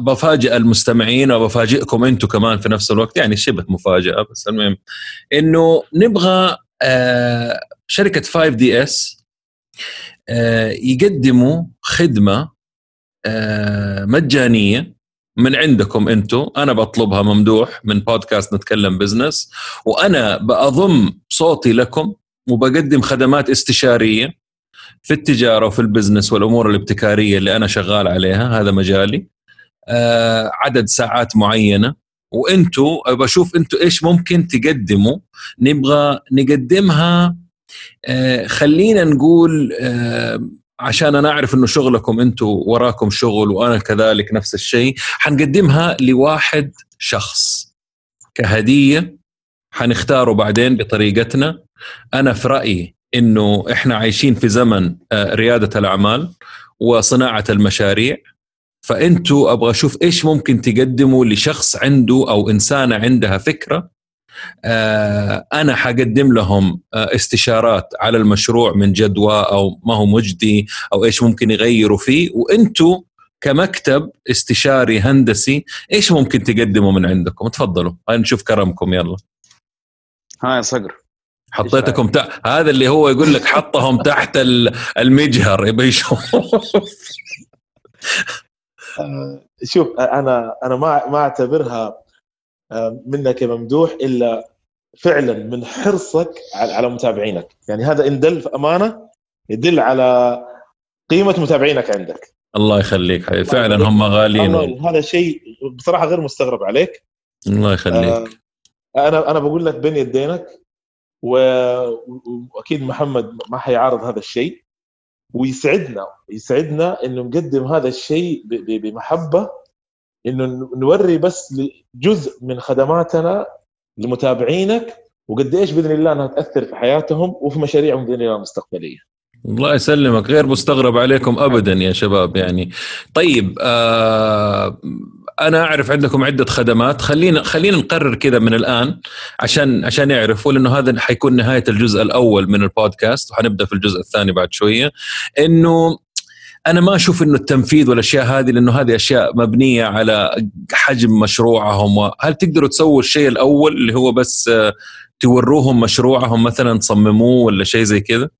بفاجئ المستمعين وبفاجئكم أنتم كمان في نفس الوقت يعني شبه مفاجأة بس المهم إنه نبغى شركة 5 DS يقدموا خدمة آه، مجانية من عندكم أنتم أنا بطلبها ممدوح من بودكاست نتكلم بزنس وأنا بأضم صوتي لكم وبقدم خدمات استشارية في التجارة وفي البزنس والأمور الابتكارية اللي أنا شغال عليها هذا مجالي. آه عدد ساعات معينة. وانتوا أبغى أشوف أنتوا إيش ممكن تقدموا. نبغى نقدمها آه خلينا نقول آه عشان أنا أعرف إنه شغلكم أنتم وراكم شغل وأنا كذلك نفس الشيء حنقدمها لواحد شخص كهدية حنختاره بعدين بطريقتنا. أنا في رأيي إنه إحنا عايشين في زمن آه، ريادة الأعمال وصناعة المشاريع. فانتوا أبغى أشوف إيش ممكن تقدموا لشخص عنده أو إنسانة عندها فكرة. آه، أنا حقدم لهم آه، استشارات على المشروع من جدوى أو ما هو مجدي أو إيش ممكن يغيروا فيه. وانتوا كمكتب استشاري هندسي إيش ممكن تقدموا من عندكم؟ تفضلوا هاي نشوف كرمكم يلا. هاي صقر. حطيتكم تحت هذا اللي هو يقول لك حطهم تحت المجهر يبي يشوف شوف أنا أنا ما ما أعتبرها آه، منك يا ممدوح إلا فعلا من حرصك على متابعينك. يعني هذا إن دل في أمانة يدل على قيمة متابعينك عندك. الله يخليك حبيبي. فعلا هم غاليين. هذا شيء بصراحة غير مستغرب عليك. الله يخليك. آه أنا أنا بقول لك بين يدينك وأكيد محمد ما حيعارض هذا الشيء. ويسعدنا يسعدنا إنه نقدم هذا الشيء بمحبة إنه نوري بس جزء من خدماتنا لمتابعينك وقد إيش بإذن الله إنها تأثر في حياتهم وفي مشاريعهم بإذن الله المستقبلية. الله يسلمك غير مستغرب عليكم ابدا يا شباب يعني طيب آه أنا أعرف عندكم عدة خدمات. خلينا خلينا نقرر كذا من الآن عشان عشان يعرفوا لأنه هذا حيكون نهاية الجزء الأول من البودكاست وحنبدأ في الجزء الثاني بعد شوية. إنه أنا ما أشوف إنه التنفيذ والأشياء هذه لأنه هذه أشياء مبنية على حجم مشروعهم. هل تقدروا تسووا الشيء الأول اللي هو بس توروهم مشروعهم مثلا تصمموه ولا شيء زي كذا؟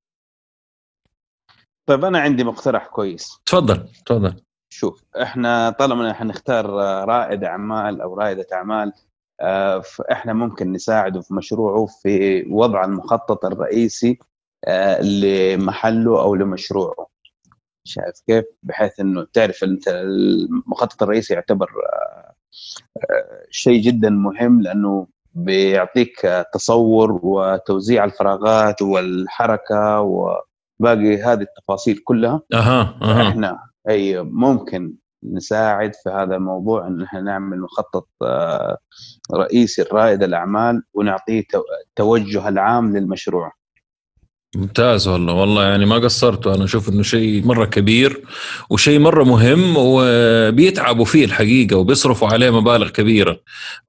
طيب أنا عندي مقترح كويس. تفضل تفضل. شوف إحنا طالما حنختار رائد أعمال أو رائدة أعمال آه، فاحنا ممكن نساعده في مشروعه في وضع المخطط الرئيسي آه، لمحله أو لمشروعه. شايف كيف؟ بحيث إنه تعرف انت المخطط الرئيسي يعتبر آه، شيء جدا مهم لأنه بيعطيك تصور وتوزيع الفراغات والحركة وباقي هذه التفاصيل كلها. أها أها. إحنا أي ممكن نساعد في هذا الموضوع إن إحنا نعمل مخطط آه، رئيسي لرائد الأعمال ونعطيه التوجه العام للمشروع. ممتاز والله. والله يعني ما قصرتوا أنا أشوف إنه شيء مرة كبير وشيء مرة مهم وبيتعبوا فيه الحقيقة وبيصرفوا عليه مبالغ كبيرة.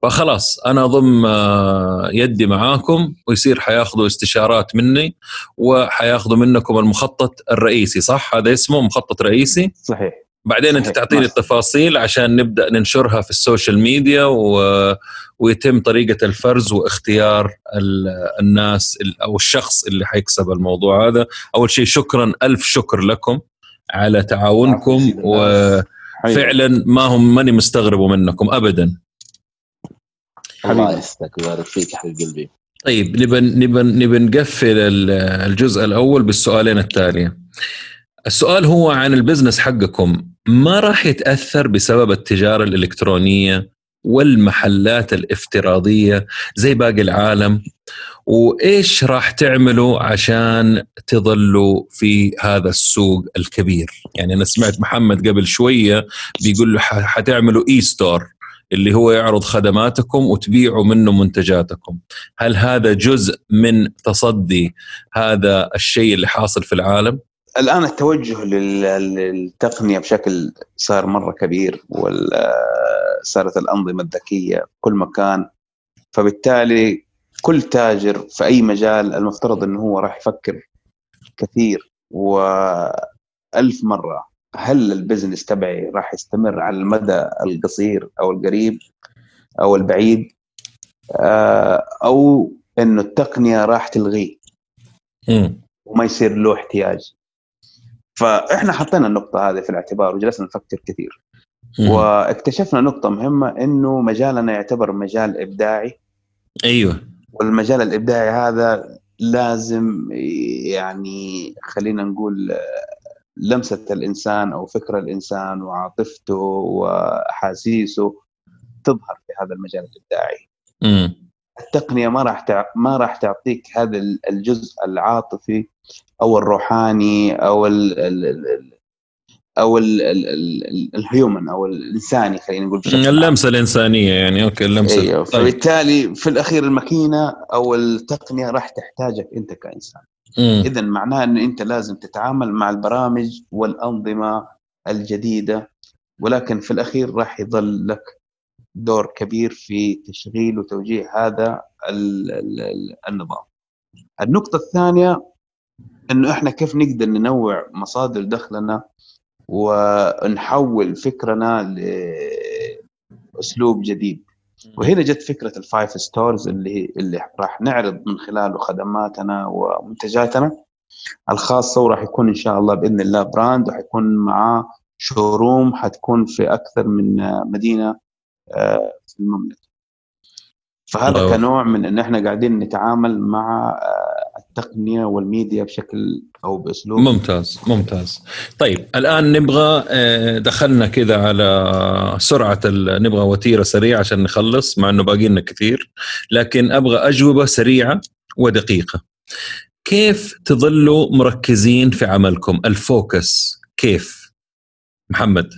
فخلاص أنا أضم آه، يدي معاكم ويصير حياخذوا استشارات مني وحياخذوا منكم المخطط الرئيسي صح؟ هذا اسمه مخطط رئيسي؟ صحيح. بعدين. انت تعطيني التفاصيل عشان نبدأ ننشرها في ال social media و... ويتم طريقة الفرز واختيار الناس أو الشخص اللي حيكسب الموضوع هذا. أول شيء شكرا ألف شكر لكم على تعاونكم وفعلا ما هم ماني مستغرب منكم ابدا. الله يسعدك ويبارك فيك يا حبيب قلبي. طيب نبى نبى نبى نقفل الجزء الأول بالسؤالين التالية. السؤال هو عن البزنس حقكم. ما راح يتأثر بسبب التجارة الإلكترونية والمحلات الافتراضية زي باقي العالم؟ وإيش راح تعملوا عشان تظلوا في هذا السوق الكبير؟ يعني أنا سمعت محمد قبل شوية بيقول له حتعملوا اي ستور اللي هو يعرض خدماتكم وتبيعوا منه منتجاتكم. هل هذا جزء من تصدي هذا الشيء اللي حاصل في العالم؟ الآن التوجه للتقنية بشكل صار مرة كبير وصارت الأنظمة الذكية في كل مكان. فبالتالي كل تاجر في أي مجال المفترض إنه هو راح يفكر كثير وألف مرة هل البزنس تبعي راح يستمر على المدى القصير أو القريب أو البعيد؟ آه، أو إنه التقنية راح تلغيه وما يصير له احتياج. فإحنا حطينا النقطة هذه في الاعتبار وجلسنا نفكر كثير. واكتشفنا نقطة مهمة إنه مجالنا يعتبر مجال إبداعي. أيوه. والمجال الإبداعي هذا لازم يعني خلينا نقول لمسة الإنسان أو فكر الإنسان وعاطفته وأحاسيسه تظهر في هذا المجال الإبداعي. امم التقنية ما راح تع... ما راح تعطيك هذا الجزء العاطفي أو الروحاني أو ال... ال... ال... أو ال human أو الإنساني خلينا نقول بشكل اللمسة الإنسانية يعني okay اللمسة. إيوه طيب. فبالتالي في الأخير الماكينة أو التقنية راح تحتاجك أنت كإنسان. اذا معناه إن أنت لازم تتعامل مع البرامج والأنظمة الجديدة ولكن في الأخير راح يظل لك دور كبير في تشغيل وتوجيه هذا النظام. النقطة الثانية إنه إحنا كيف نقدر ننوع مصادر دخلنا ونحول فكرنا لأسلوب جديد وهنا جت فكرة ال five stores اللي اللي راح نعرض من خلاله خدماتنا ومنتجاتنا الخاصة وراح يكون إن شاء الله بإذن الله brand وحيكون معاه showroom حتكون في أكثر من مدينة في المملكة. فهذا أوه. كنوع من إن إحنا قاعدين نتعامل مع آه، التقنية والميديا بشكل أو بأسلوب. ممتاز ممتاز. طيب الآن نبغى آه، دخلنا كذا على سرعة نبغى وتيرة سريعة عشان نخلص مع إنه باقي لنا كثير. لكن أبغى أجوبة سريعة ودقيقة. كيف تظلوا مركزين في عملكم؟ الفوكس كيف؟ محمد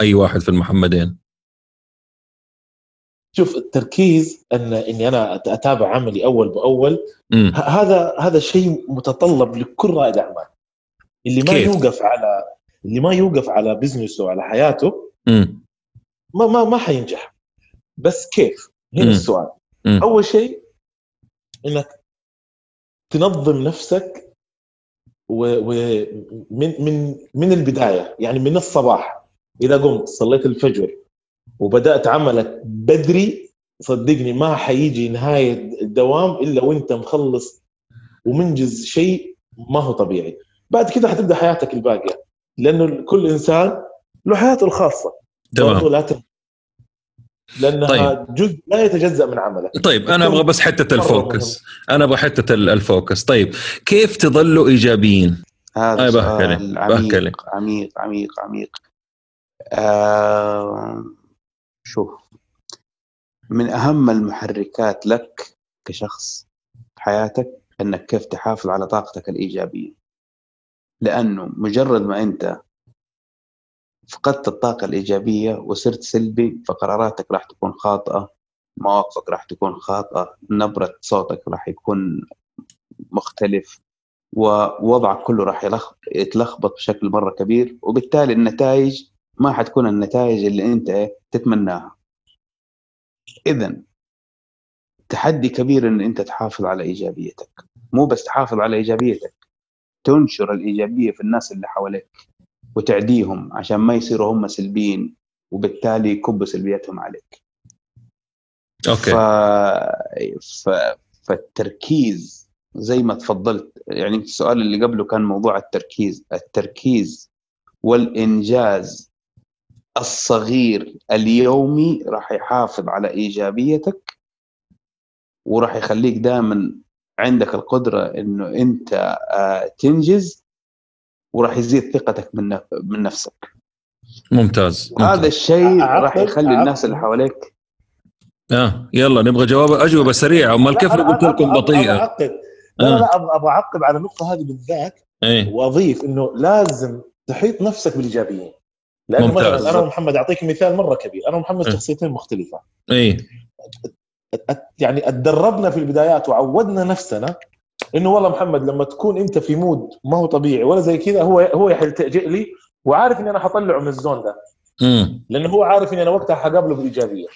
أي واحد في المحمدين؟ شوف التركيز أن إني أنا أتابع عملي أول بأول هذا هذا شيء متطلب لكل رائد أعمال اللي ما كيف؟ يوقف على اللي ما يوقف على بزنسه وعلى حياته مم. ما ما ما حينجح بس كيف؟ هنا مم. السؤال مم. أول شيء إنك تنظم نفسك ومن من من البداية يعني من الصباح إذا قمت صليت الفجر وبدأت عملك بدري صدقني ما حيجي نهاية الدوام إلا وأنت مخلص ومنجز شيء ما هو طبيعي. بعد كده حتبدأ حياتك الباقية لأنه كل إنسان له حياته الخاصة. تمام. لا. لأنها طيب. جزء لا يتجزأ من عملك. طيب أنا أبغى بس حتة ال focus. أنا أبغى حتة ال focus. طيب كيف تظلوا إيجابيين؟ هذا سؤال عميق عميق عميق عميق. آه شوف من أهم المحركات لك كشخص حياتك أنك كيف تحافظ على طاقتك الإيجابية. لأنه مجرد ما أنت فقدت الطاقة الإيجابية وصرت سلبي فقراراتك راح تكون خاطئة مواقفك راح تكون خاطئة نبرة صوتك راح يكون مختلف ووضعك كله راح يتلخبط بشكل مرة كبير وبالتالي النتائج ما حتكون النتائج اللي انت تتمناها. اذا تحدي كبير إن انت تحافظ على إيجابيتك. مو بس تحافظ على إيجابيتك تنشر الإيجابية في الناس اللي حواليك وتعديهم عشان ما يصيروا هم سلبيين وبالتالي يكبوا سلبياتهم عليك. أوكي. ف... ف... فالتركيز زي ما تفضلت يعني السؤال اللي قبله كان موضوع التركيز. التركيز والإنجاز الصغير اليومي راح يحافظ على إيجابيتك وراح يخليك دائما عندك القدرة إنه أنت آه، تنجز وراح يزيد ثقتك من من نفسك. ممتاز وهذا الشيء راح يخلي الناس اللي حواليك آه يلا نبغى جواب أجوبة سريعة. امال كيف قلت لكم بطيئة. لا لا لا أبغى أعقب على النقطة هذه بالذات إيه؟ وأضيف إنه لازم تحيط نفسك بالايجابيين لأنه مثلا أنا ومحمد أعطيك مثال مرة كبير. أنا ومحمد آه. شخصيتين مختلفة. اي يعني اتدربنا في البدايات وعودنا نفسنا إنه والله محمد لما تكون أنت في مود ما هو طبيعي ولا زي كذا هو هو يلتجئ لي وعارف إني أنا حطلعه من الزون ده. لأنه هو عارف إني أنا وقتها حقابله بايجابيه